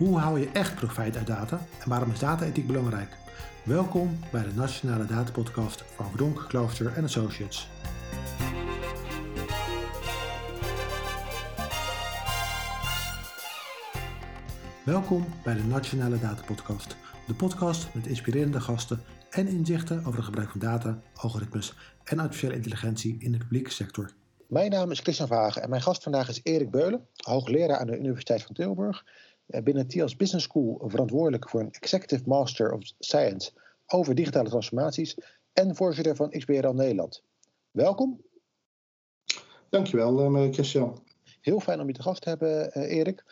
Hoe hou je echt profijt uit data en waarom is data-ethiek belangrijk? Welkom bij de Nationale Datapodcast van Verdonk, Klooster Associates. Welkom bij de Nationale Datapodcast, de podcast met inspirerende gasten en inzichten over het gebruik van data, algoritmes en artificiële intelligentie in de publieke sector. Mijn naam is Christian Vagen en mijn gast vandaag is Erik Beulen, hoogleraar aan de Universiteit van Tilburg binnen TIAS Business School verantwoordelijk voor een Executive Master of Science over digitale transformaties en voorzitter van XBRL Nederland. Welkom. Dankjewel, uh, Christian. Heel fijn om je te gast te hebben, uh, Erik.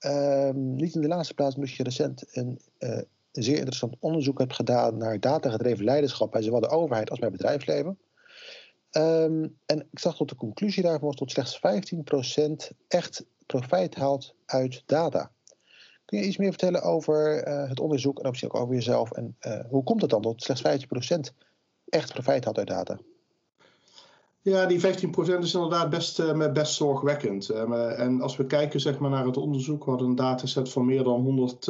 Uh, niet in de laatste plaats omdat je recent een, uh, zeer interessant onderzoek hebt gedaan naar datagedreven leiderschap bij zowel de overheid als bij bedrijfsleven. Um, en ik zag tot de conclusie daarvan was dat slechts 15% echt profijt haalt uit data. Kun je iets meer vertellen over uh, het onderzoek en ook over jezelf? En uh, hoe komt het dan dat slechts 15% echt profijt had uit data? Ja, die 15% is inderdaad best, uh, best zorgwekkend. en als we kijken zeg maar, naar het onderzoek, we hadden een dataset van meer dan 100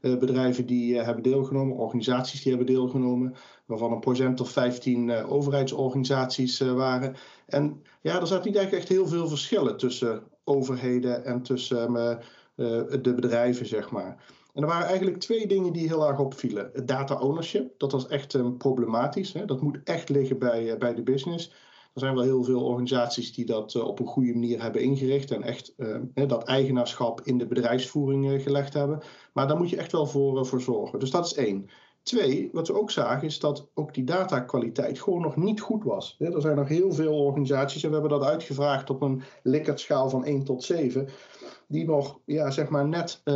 bedrijven die hebben deelgenomen, organisaties die hebben deelgenomen, waarvan een procent of 15 overheidsorganisaties waren. En ja, er zaten niet echt heel veel verschillen tussen overheden en tussen eh, de bedrijven, zeg maar. En er waren eigenlijk twee dingen die heel erg opvielen. Het data ownership, dat was echt um, problematisch. Hè? Dat moet echt liggen bij, uh, bij de business. Er zijn wel heel veel organisaties die dat uh, op een goede manier hebben ingericht en echt uh, dat eigenaarschap in de bedrijfsvoering gelegd hebben. Maar daar moet je echt wel voor, voor zorgen. Dus dat is één. Twee, wat we ook zagen is dat ook die datakwaliteit gewoon nog niet goed was. Er zijn nog heel veel organisaties en we hebben dat uitgevraagd op een Likert-schaal van 1 tot 7 die nog ja, zeg maar net uh,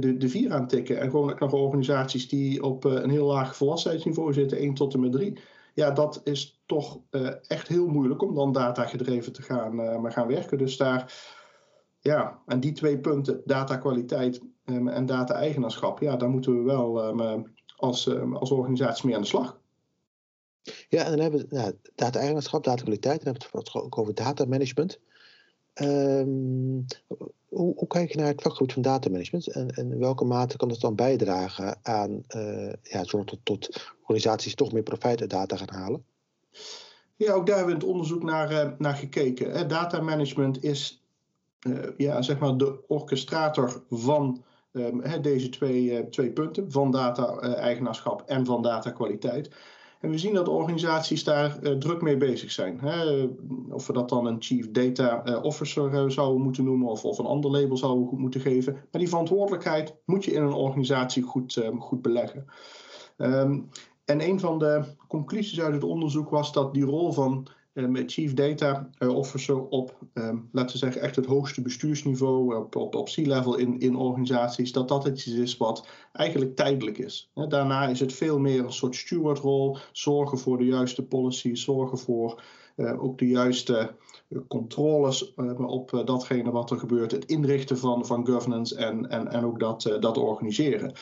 de, de vier aantikken. En gewoon nog organisaties die op uh, een heel laag volwassenheidsniveau zitten, 1 tot en met 3. Ja, dat is toch echt heel moeilijk om dan data gedreven te gaan, maar gaan werken. Dus daar, ja, en die twee punten, datakwaliteit um, en data-eigenaarschap, ja, daar moeten we wel um, als, um, als organisatie mee aan de slag. Ja, en dan hebben we nou, data-eigenaarschap, data-kwaliteit, dan hebben we het ook over data-management. Um, hoe, kijk je naar het vakgebied van datamanagement en, en in welke mate kan het dan bijdragen aan uh, ja, zorgen tot, tot organisaties toch meer profijt uit data gaan halen? Ja, ook daar hebben we het onderzoek naar, uh, naar gekeken. Data management is uh, ja, zeg maar de orchestrator van um, deze twee, twee punten, van data-eigenaarschap en van datakwaliteit. En we zien dat organisaties daar uh, druk mee bezig zijn. Hè? Of we dat dan een Chief Data uh, Officer uh, zouden moeten noemen of, of een ander label zouden moeten geven. Maar die verantwoordelijkheid moet je in een organisatie goed, ehm, goed beleggen. Um, en een van de conclusies uit het onderzoek was dat die rol van met Chief Data Officer op, um, laten we zeggen, echt het hoogste bestuursniveau, op, op, op C-level in, in organisaties, dat dat iets is wat eigenlijk tijdelijk is. Daarna is het veel meer een soort stewardrol, zorgen voor de juiste policy, zorgen voor ook de juiste controles op datgene wat er gebeurt, het inrichten van, van governance en, en, en ook dat, dat organiseren.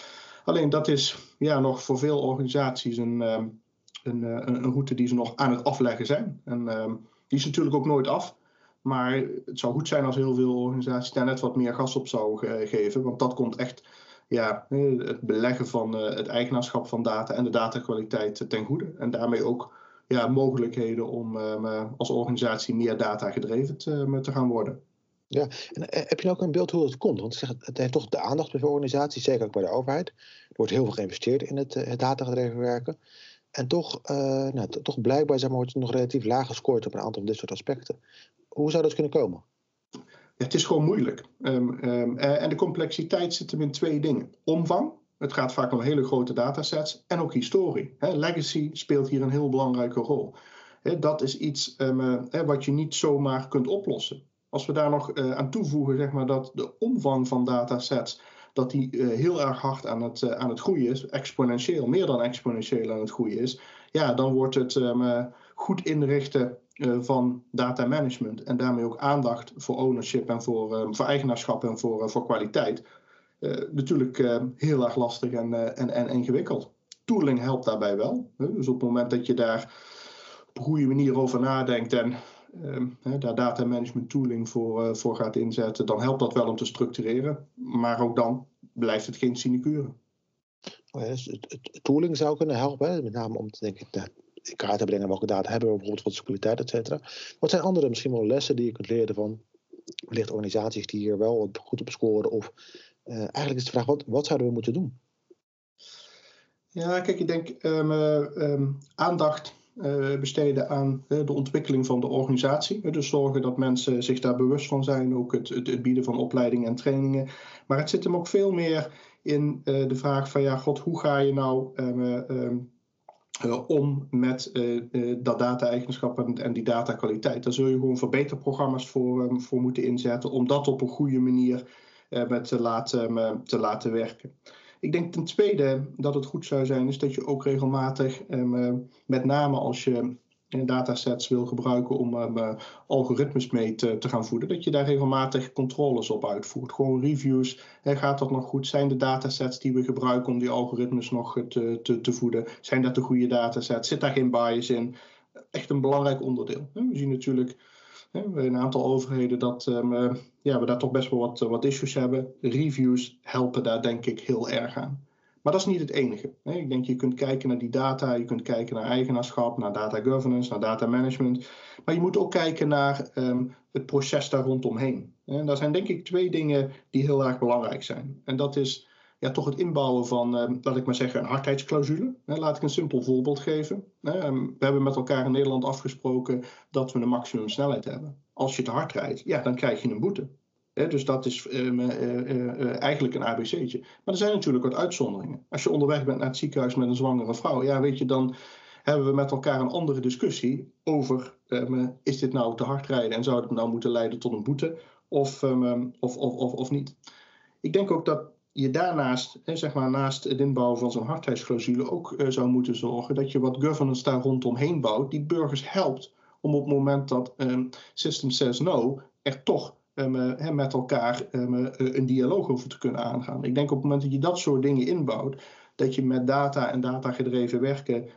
Alleen dat is ja, nog voor veel organisaties een. Um, een, een, een, route die ze nog aan het afleggen zijn. En uh, die is natuurlijk ook nooit af. Maar het zou goed zijn als heel veel organisaties daar net wat meer gas op zouden geven. Want dat komt echt ja, het beleggen van uh, het eigenaarschap van data en de datakwaliteit ten goede. En daarmee ook ja, mogelijkheden om uh, als organisatie meer data gedreven te, gaan worden. Ja, en heb je ook een beeld hoe het komt? Want het heeft toch de aandacht bij organisaties, zeker ook bij de overheid. Er wordt heel veel geïnvesteerd in het, het datagedreven werken. En toch, uh, nou, toch blijkbaar zeg maar, wordt het nog relatief laag gescoord op een aantal van dit soort aspecten. Hoe zou dat kunnen komen? Het is gewoon moeilijk. Um, um, en de complexiteit zit hem in twee dingen. Omvang, het gaat vaak om hele grote datasets, en ook historie. Legacy speelt hier een heel belangrijke rol. Dat is iets um, uh, wat je niet zomaar kunt oplossen. Als we daar nog aan toevoegen zeg maar, dat de omvang van datasets dat die uh, heel erg hard aan het, uh, aan het groeien is, exponentieel, meer dan exponentieel aan het groeien is, ja, dan wordt het um, goed inrichten van data management en daarmee ook aandacht voor ownership en voor, um, voor eigenaarschap en voor, voor kwaliteit. natuurlijk heel erg lastig en, en, en ingewikkeld. Tooling helpt daarbij wel. Dus op het moment dat je daar op een goede manier over nadenkt en daar data management tooling voor, uh, voor gaat inzetten, dan helpt dat wel om te structureren. maar ook dan blijft het geen sinecure. Oh dus het, tooling zou kunnen helpen, met name om te denken, nou, in kaart te brengen welke data hebben we bijvoorbeeld voor de kwaliteit, et cetera. Wat zijn andere misschien wel lessen die je kunt leren van wellicht organisaties die hier wel goed op scoren? Of uh, eigenlijk is de vraag, wat, wat zouden we moeten doen? Ja, kijk, ik denk um, aandacht uh, besteden aan uh, de ontwikkeling van de organisatie. Dus zorgen dat mensen zich daar bewust van zijn, ook het, het, het bieden van opleidingen en trainingen. Maar het zit hem ook veel meer in de vraag van ja, god, hoe ga je nou um, om met dat data-eigenschap en, die datakwaliteit? Daar zul je gewoon verbeterprogramma's voor, voor moeten inzetten om dat op een goede manier te, laten, te laten werken. Ik denk ten tweede dat het goed zou zijn, is dat je ook regelmatig, um, met name als je datasets wil gebruiken om um, algoritmes mee te, te, gaan voeden, dat je daar regelmatig controles op uitvoert. Gewoon reviews. Hè, gaat dat nog goed? Zijn de datasets die we gebruiken om die algoritmes nog te, te, te voeden, zijn dat de goede datasets? Zit daar geen bias in? Echt een belangrijk onderdeel. We zien natuurlijk een aantal overheden dat um, ja, we daar toch best wel wat, wat issues hebben. Reviews helpen daar denk ik heel erg aan. Maar dat is niet het enige. Ik denk je kunt kijken naar die data, je kunt kijken naar eigenaarschap, naar data governance, naar data management. Maar je moet ook kijken naar um, het proces daar rondomheen. En daar zijn denk ik twee dingen die heel erg belangrijk zijn. En dat is ja, toch het inbouwen van, uh, laat ik maar zeggen, een hardheidsclausule. laat ik een simpel voorbeeld geven. Ehm, we hebben met elkaar in Nederland afgesproken dat we een maximum snelheid hebben. Als je te hard rijdt, ja, dan krijg je een boete. dus dat is ehm, eh, eh, eh, eigenlijk een ABC'tje. Maar er zijn natuurlijk wat uitzonderingen. Als je onderweg bent naar het ziekenhuis met een zwangere vrouw, ja, weet je, dan hebben we met elkaar een andere discussie over: is dit nou te hard rijden en zou het nou moeten leiden tot een boete of, of, of, of, of niet? Ik denk ook dat je daarnaast, zeg maar, naast het inbouwen van zo'n hardheidsclausule ook uh, zou moeten zorgen dat je wat governance daar rondomheen bouwt, die burgers helpt om op het moment dat um, System says no, er toch um, met elkaar um, een dialoog over te kunnen aangaan. Ik denk op het moment dat je dat soort dingen inbouwt, dat je met data en datagedreven werken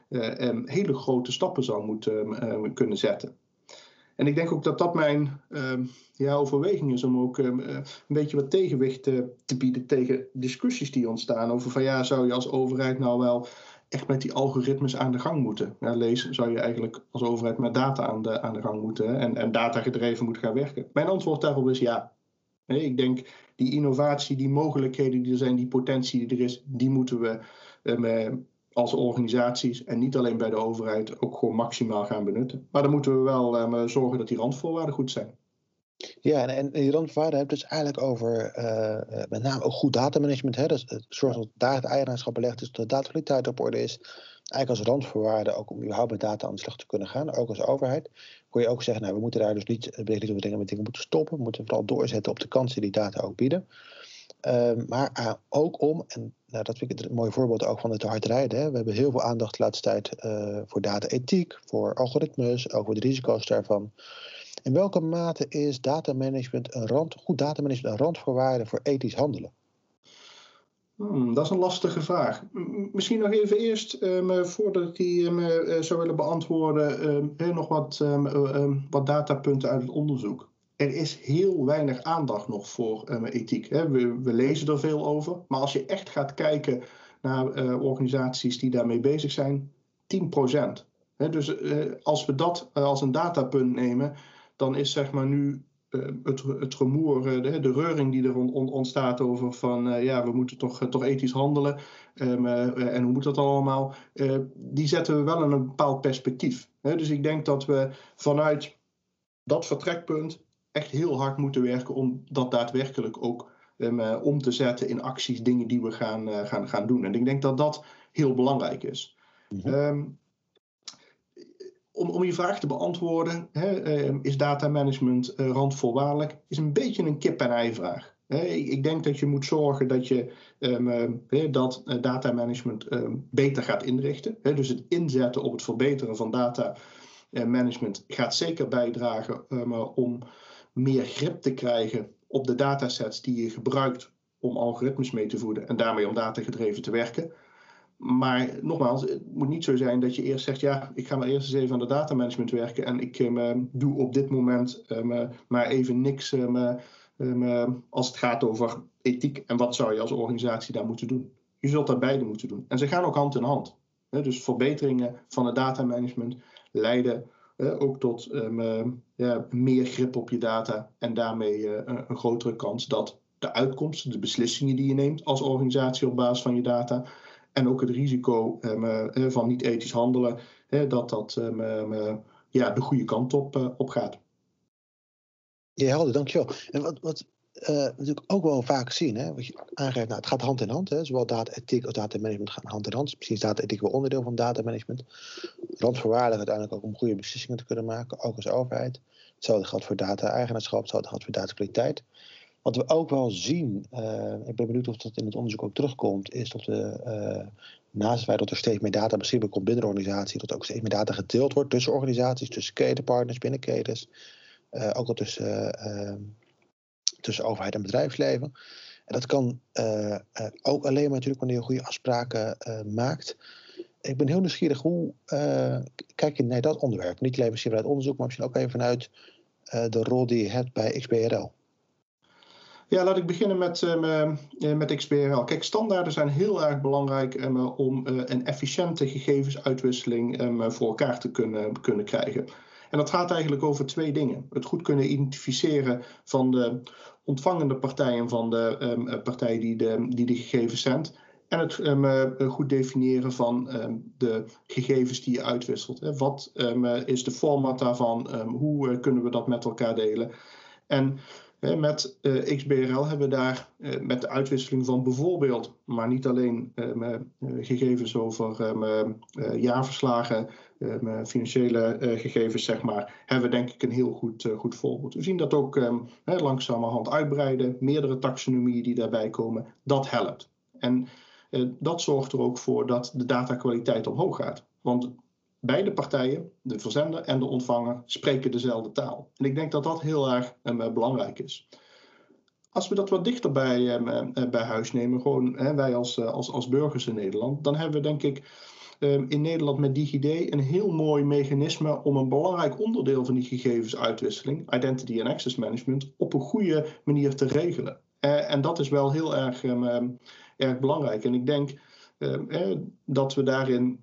hele grote stappen zou moeten kunnen zetten. En ik denk ook dat dat mijn uh, ja, overweging is om ook uh, een beetje wat tegenwicht te, te bieden tegen discussies die ontstaan over van ja, zou je als overheid nou wel echt met die algoritmes aan de gang moeten. Ja, lees, zou je eigenlijk als overheid met data aan de, aan de gang moeten en, en data gedreven moeten gaan werken? Mijn antwoord daarop is ja. ik denk die innovatie, die mogelijkheden die er zijn, die potentie die er is, die moeten we um, als organisaties en niet alleen bij de overheid ook gewoon maximaal gaan benutten. Maar dan moeten we wel um, zorgen dat die randvoorwaarden goed zijn. Ja, en, en die randvoorwaarden hebben het dus eigenlijk over uh, met name ook goed datamanagement. Hè? Dus zorg dat data-eigenaarschap belegd is, dat de datakwaliteit op orde is. Eigenlijk als randvoorwaarde ook om überhaupt met data aan de slag te kunnen gaan, ook als overheid. Kun je ook zeggen, nou, we moeten daar dus niet, niet we dingen met dingen moeten stoppen. We moeten vooral doorzetten op de kansen die data ook bieden. Uh, maar uh, ook om, en nou, dat vind ik een mooi voorbeeld ook van het hard rijden. Hè. We hebben heel veel aandacht de laatste tijd uh, voor data-ethiek, voor algoritmes, voor de risico's daarvan. In welke mate is datamanagement een rand, goed datamanagement een randvoorwaarde voor ethisch handelen? Hmm, dat is een lastige vraag. Misschien nog even eerst, um, voordat ik die um, zou willen beantwoorden, um, nog wat, wat datapunten uit het onderzoek er is heel weinig aandacht nog voor uh, ethiek. Hè. We, we, lezen er veel over, maar als je echt gaat kijken naar uh, organisaties die daarmee bezig zijn, 10%. Hè, dus uh, als we dat als een datapunt nemen, dan is zeg maar nu het, het rumoer, de, de, reuring die er on, on, ontstaat over van ja, we moeten toch, toch ethisch handelen um, en hoe moet dat allemaal, die zetten we wel in een bepaald perspectief. Hè. Dus ik denk dat we vanuit dat vertrekpunt echt heel hard moeten werken om dat daadwerkelijk ook um, om te zetten in acties, dingen die we gaan, uh, gaan, gaan doen. En ik denk dat dat heel belangrijk is. Mm um, om, om je vraag te beantwoorden, hè, uh, is data management uh, randvoorwaardelijk, is een beetje een kip-en-ei vraag. Ik, ik denk dat je moet zorgen dat je um, dat data management beter gaat inrichten. Dus het inzetten op het verbeteren van data management gaat zeker bijdragen om meer grip te krijgen op de datasets die je gebruikt om algoritmes mee te voeden en daarmee om datagedreven te werken. Maar nogmaals, het moet niet zo zijn dat je eerst zegt: ja, ik ga maar eerst eens even aan de datamanagement werken en ik um, doe op dit moment um, maar even niks um, als het gaat over ethiek en wat zou je als organisatie daar moeten doen. Je zult daar beide moeten doen. En ze gaan ook hand in hand. Dus verbeteringen van het datamanagement leiden ook tot ja, meer grip op je data en daarmee een grotere kans dat de uitkomsten, de beslissingen die je neemt als organisatie op basis van je data. En ook het risico um, van niet ethisch handelen, dat dat um, ja, de goede kant op, op gaat. Ja, helder, dankjewel. En wat, wat uh, natuurlijk ook wel vaak zien, hè, wat je aangeeft, nou, het gaat hand in hand. Hè, zowel data-ethiek als data-management gaan hand in hand. Misschien is data-ethiek wel onderdeel van data-management. Randvoorwaardig uiteindelijk ook om goede beslissingen te kunnen maken, ook als overheid. Hetzelfde geldt voor data-eigenaarschap, hetzelfde geldt voor data-kwaliteit. Wat we ook wel zien, uh, ik ben benieuwd of dat in het onderzoek ook terugkomt, is dat we, uh, naast feit dat er steeds meer data beschikbaar komt binnen de organisatie, dat ook steeds meer data gedeeld wordt tussen organisaties, tussen ketenpartners, binnen ketens, ook al tussen, tussen overheid en bedrijfsleven. En dat kan ook alleen maar natuurlijk wanneer je goede afspraken maakt. Ik ben heel nieuwsgierig, hoe kijk je naar dat onderwerp? Niet alleen vanuit onderzoek, maar misschien ook even vanuit de rol die je hebt bij XBRL. Ja, laat ik beginnen met, met XBRL. Kijk, standaarden zijn heel erg belangrijk om een efficiënte gegevensuitwisseling voor elkaar te kunnen, kunnen krijgen. En dat gaat eigenlijk over twee dingen. Het goed kunnen identificeren van de ontvangende partijen van de partij die de, die de gegevens zendt. En het um, goed definiëren van um, de gegevens die je uitwisselt. Wat um, is de format daarvan? hoe kunnen we dat met elkaar delen? En met XBRL hebben we daar met de uitwisseling van bijvoorbeeld, maar niet alleen gegevens over jaarverslagen, financiële gegevens, zeg maar, hebben we denk ik een heel goed, goed voorbeeld. We zien dat ook um, langzamerhand uitbreiden, meerdere taxonomieën die daarbij komen, dat helpt. En dat zorgt er ook voor dat de datakwaliteit omhoog gaat. Want beide partijen, de verzender en de ontvanger, spreken dezelfde taal. En ik denk dat dat heel erg um, belangrijk is. Als we dat wat dichter bij, bij huis nemen, gewoon hè, wij als, als, als burgers in Nederland, dan hebben we denk ik in Nederland met DigiD een heel mooi mechanisme om een belangrijk onderdeel van die gegevensuitwisseling, identity and access management, op een goede manier te regelen. Uh, en dat is wel heel erg, erg belangrijk. En ik denk dat we daarin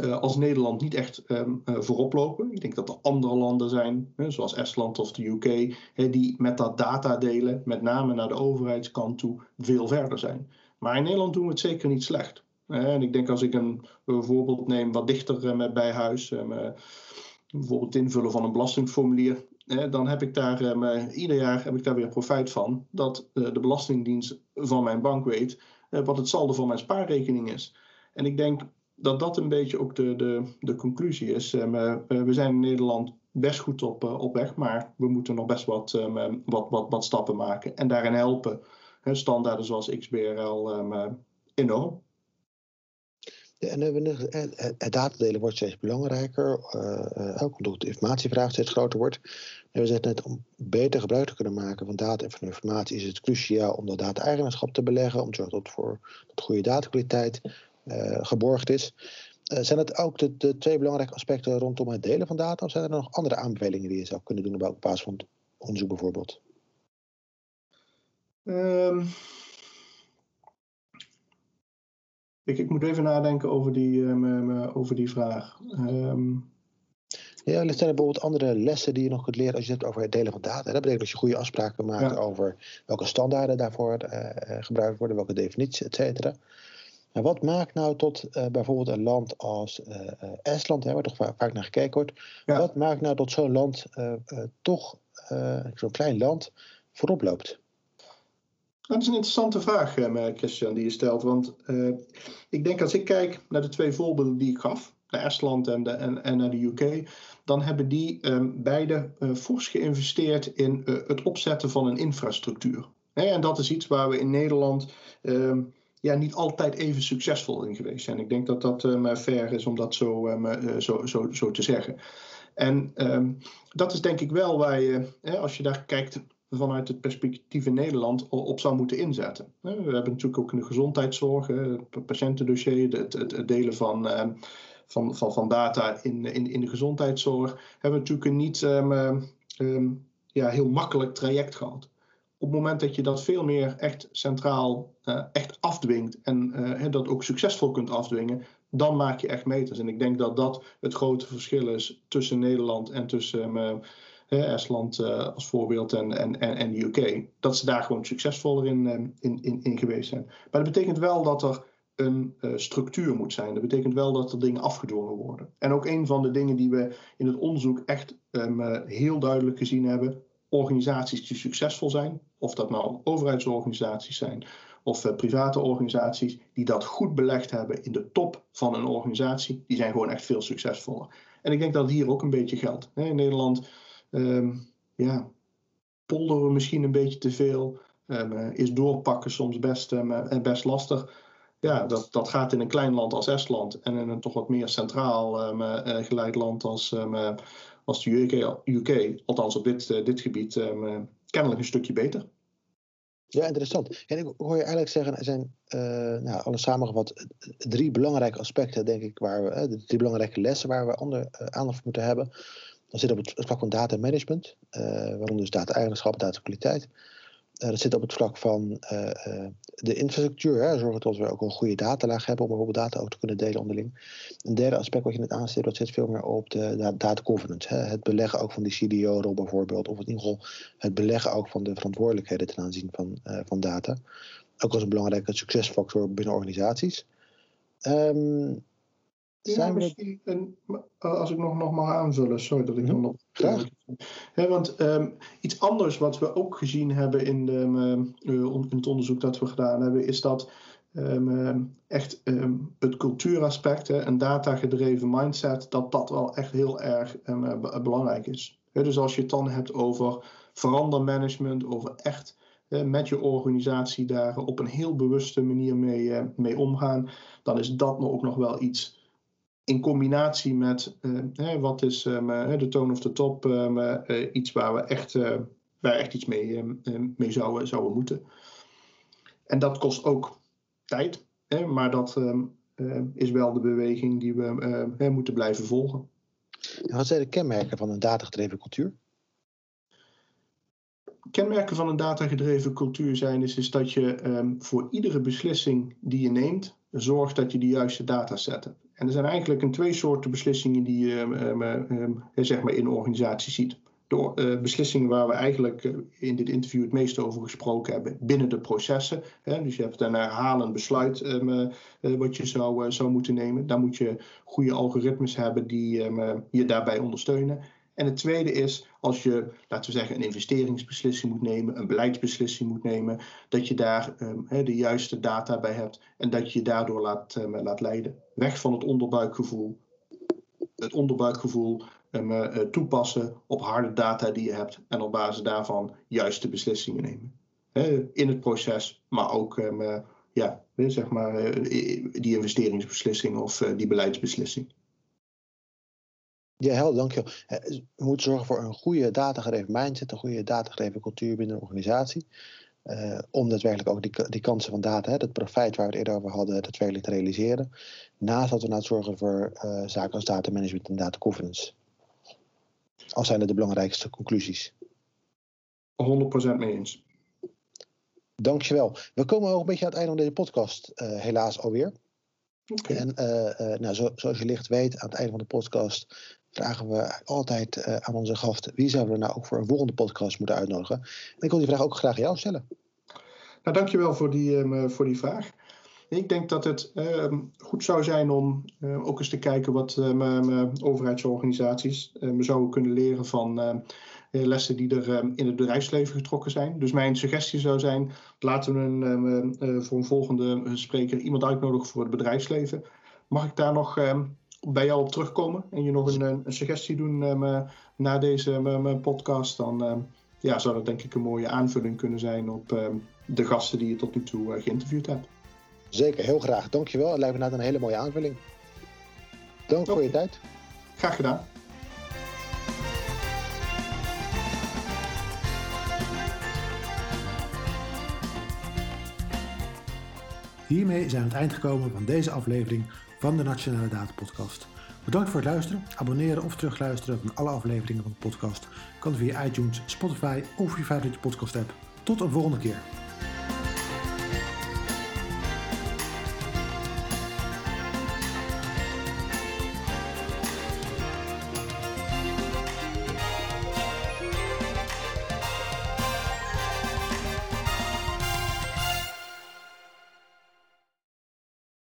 uh, als Nederland niet echt uh, voorop lopen. Ik denk dat er andere landen zijn, zoals Estland of de UK, die met dat data delen, met name naar de overheidskant toe, veel verder zijn. Maar in Nederland doen we het zeker niet slecht. En ik denk als ik een, voorbeeld neem wat dichter met bij huis, bijvoorbeeld het invullen van een belastingformulier, dan heb ik daar ieder jaar heb ik daar weer profijt van dat de Belastingdienst van mijn bank weet wat het saldo van mijn spaarrekening is. En ik denk dat dat een beetje ook de, de, de conclusie is. We zijn in Nederland best goed op, op weg, maar we moeten nog best wat, wat, wat, wat stappen maken. En daarin helpen standaarden zoals XBRL enorm. Ja, en het datadelen wordt steeds belangrijker, ook omdat de informatievraag steeds groter wordt. En we zeiden net, om beter gebruik te kunnen maken van data en van informatie is het cruciaal om dat data-eigenaarschap te beleggen, om te zorgen dat voor goede datakwaliteit uh, geborgd is. Zijn het ook de, de, twee belangrijke aspecten rondom het delen van data? Of zijn er nog andere aanbevelingen die je zou kunnen doen op basis van onderzoek bijvoorbeeld? Um, ik, ik, moet even nadenken over die, um, over die vraag. Um, ja, er zijn er bijvoorbeeld andere lessen die je nog kunt leren als je het over het delen van data. Dat betekent dat je goede afspraken maakt ja. over welke standaarden daarvoor uh, gebruikt worden, welke definities, et cetera. Maar wat maakt nou tot uh, bijvoorbeeld een land als uh, Estland, hè, waar toch vaak, naar gekeken wordt, ja. wat maakt nou dat zo'n land toch, zo'n klein land, voorop loopt? Dat is een interessante vraag, Christian, die je stelt. Want ik denk als ik kijk naar de twee voorbeelden die ik gaf, naar Estland en, de, en, en naar de UK, dan hebben die um, beide fors geïnvesteerd in het opzetten van een infrastructuur. En dat is iets waar we in Nederland. Um, ja, niet altijd even succesvol in geweest zijn. Ik denk dat dat um, fair is om dat zo, zo, zo, zo te zeggen. En um, dat is denk ik wel waar je, als je daar kijkt vanuit het perspectief in Nederland, op zou moeten inzetten. We hebben natuurlijk ook in de gezondheidszorg, het patiëntendossier, het, het, delen van, van, van, van data in, in, in de gezondheidszorg, hebben we natuurlijk een niet ja, heel makkelijk traject gehad. op het moment dat je dat veel meer echt centraal uh, echt afdwingt en uh, dat ook succesvol kunt afdwingen, dan maak je echt meters. En ik denk dat dat het grote verschil is tussen Nederland en tussen Estland als voorbeeld en, en, en, en de UK. Dat ze daar gewoon succesvoller in, in, in, in geweest zijn. Maar dat betekent wel dat er een structuur moet zijn. Dat betekent wel dat er dingen afgedwongen worden. En ook een van de dingen die we in het onderzoek echt um, heel duidelijk gezien hebben, organisaties die succesvol zijn, of dat nou overheidsorganisaties zijn of private organisaties, die dat goed belegd hebben in de top van een organisatie, die zijn gewoon echt veel succesvoller. En ik denk dat hier ook een beetje geldt. In Nederland um, ja, polderen misschien een beetje te veel. Um, is doorpakken soms best, um, best lastig. Ja, dat, dat gaat in een klein land als Estland en in een toch wat meer centraal geleid land als, als de UK, UK, althans op dit, dit gebied, kennelijk een stukje beter. Ja, interessant. En ik hoor je eigenlijk zeggen, er zijn nou, alles samengevat drie belangrijke aspecten, denk ik, waar we, de drie belangrijke lessen waar we ander, aandacht voor moeten hebben. Dat zit op het vlak van data management, waaronder dus data-eigenschap, data-kwaliteit. Uh, dat zit op het vlak van uh, de infrastructuur. Hè, zorgen dat we ook een goede datalaag hebben om bijvoorbeeld data ook te kunnen delen onderling. Een derde aspect wat je net aanstipt, dat zit veel meer op de data governance. Het beleggen ook van die CDO-rol bijvoorbeeld. Of in ieder geval het beleggen ook van de verantwoordelijkheden ten aanzien van, van data. Ook als een belangrijke succesfactor binnen organisaties. Um, ja, misschien een, als ik nog, nog mag aanvullen, sorry dat ik dan nog. Graag. Ja, want um, iets anders wat we ook gezien hebben in, de, uh, in het onderzoek dat we gedaan hebben, is dat um, echt um, het cultuuraspect, hè, een datagedreven mindset, dat dat wel echt heel erg belangrijk is. dus als je het dan hebt over verandermanagement, over echt met je organisatie daar op een heel bewuste manier mee, mee omgaan, dan is dat ook nog wel iets in combinatie met uh, wat is uh, de tone of the top, uh, iets waar we echt, waar echt iets mee, mee zouden, zouden moeten. En dat kost ook tijd, hè, maar dat is wel de beweging die we moeten blijven volgen. wat zijn de kenmerken van een datagedreven cultuur? Kenmerken van een datagedreven cultuur zijn is, is dat je voor iedere beslissing die je neemt, zorgt dat je de juiste dataset hebt. En er zijn eigenlijk een twee soorten beslissingen die je um, um, zeg maar in een organisatie ziet. De uh, beslissingen waar we eigenlijk uh, in dit interview het meest over gesproken hebben binnen de processen. Dus je hebt een herhalend besluit wat je zou, zou moeten nemen. Daar moet je goede algoritmes hebben die je daarbij ondersteunen. En het tweede is, als je, laten we zeggen, een investeringsbeslissing moet nemen, een beleidsbeslissing moet nemen, dat je daar um, de juiste data bij hebt en dat je je daardoor laat, um, laat leiden. Weg van het onderbuikgevoel. Het onderbuikgevoel um, uh, toepassen op harde data die je hebt en op basis daarvan juiste beslissingen nemen. In het proces, maar ook uh, ja, zeg maar, die investeringsbeslissing of die beleidsbeslissing. Ja, helder, dankjewel. We moeten zorgen voor een goede datagedreven mindset, een goede datagedreven cultuur binnen een organisatie. Uh, om daadwerkelijk ook die, die kansen van data, hè, dat profijt waar we het eerder over hadden, daadwerkelijk te realiseren. Naast dat we nou zorgen voor uh, zaken als data management en data governance. Als zijn dat de belangrijkste conclusies. 100% mee eens. Dankjewel. We komen ook een beetje aan het einde van deze podcast, uh, helaas alweer. Okay. En nou, zo, zoals je licht weet, aan het einde van de podcast vragen we altijd uh, aan onze gast wie zouden we nou ook voor een volgende podcast moeten uitnodigen. En ik wil die vraag ook graag aan jou stellen. Nou, dankjewel voor die, um, voor die vraag. Ik denk dat het uh, goed zou zijn om uh, ook eens te kijken wat uh, overheidsorganisaties zouden kunnen leren van lessen die er in het bedrijfsleven getrokken zijn. Dus mijn suggestie zou zijn: laten we een, voor een volgende spreker iemand uitnodigen voor het bedrijfsleven. Mag ik daar nog ehm, bij jou op terugkomen en je nog een, een suggestie doen um, na deze um, podcast, dan um, ja, zou dat denk ik een mooie aanvulling kunnen zijn op de gasten die je tot nu toe uh, geïnterviewd hebt. Zeker, heel graag. Dankjewel. Het lijkt me net een hele mooie aanvulling. Dank okay. voor je tijd. Graag gedaan. Hiermee zijn we aan het eind gekomen van deze aflevering van de Nationale Data Podcast. Bedankt voor het luisteren. Abonneren of terugluisteren van alle afleveringen van de podcast kan via iTunes, Spotify of je favoriete podcast app. Tot een volgende keer.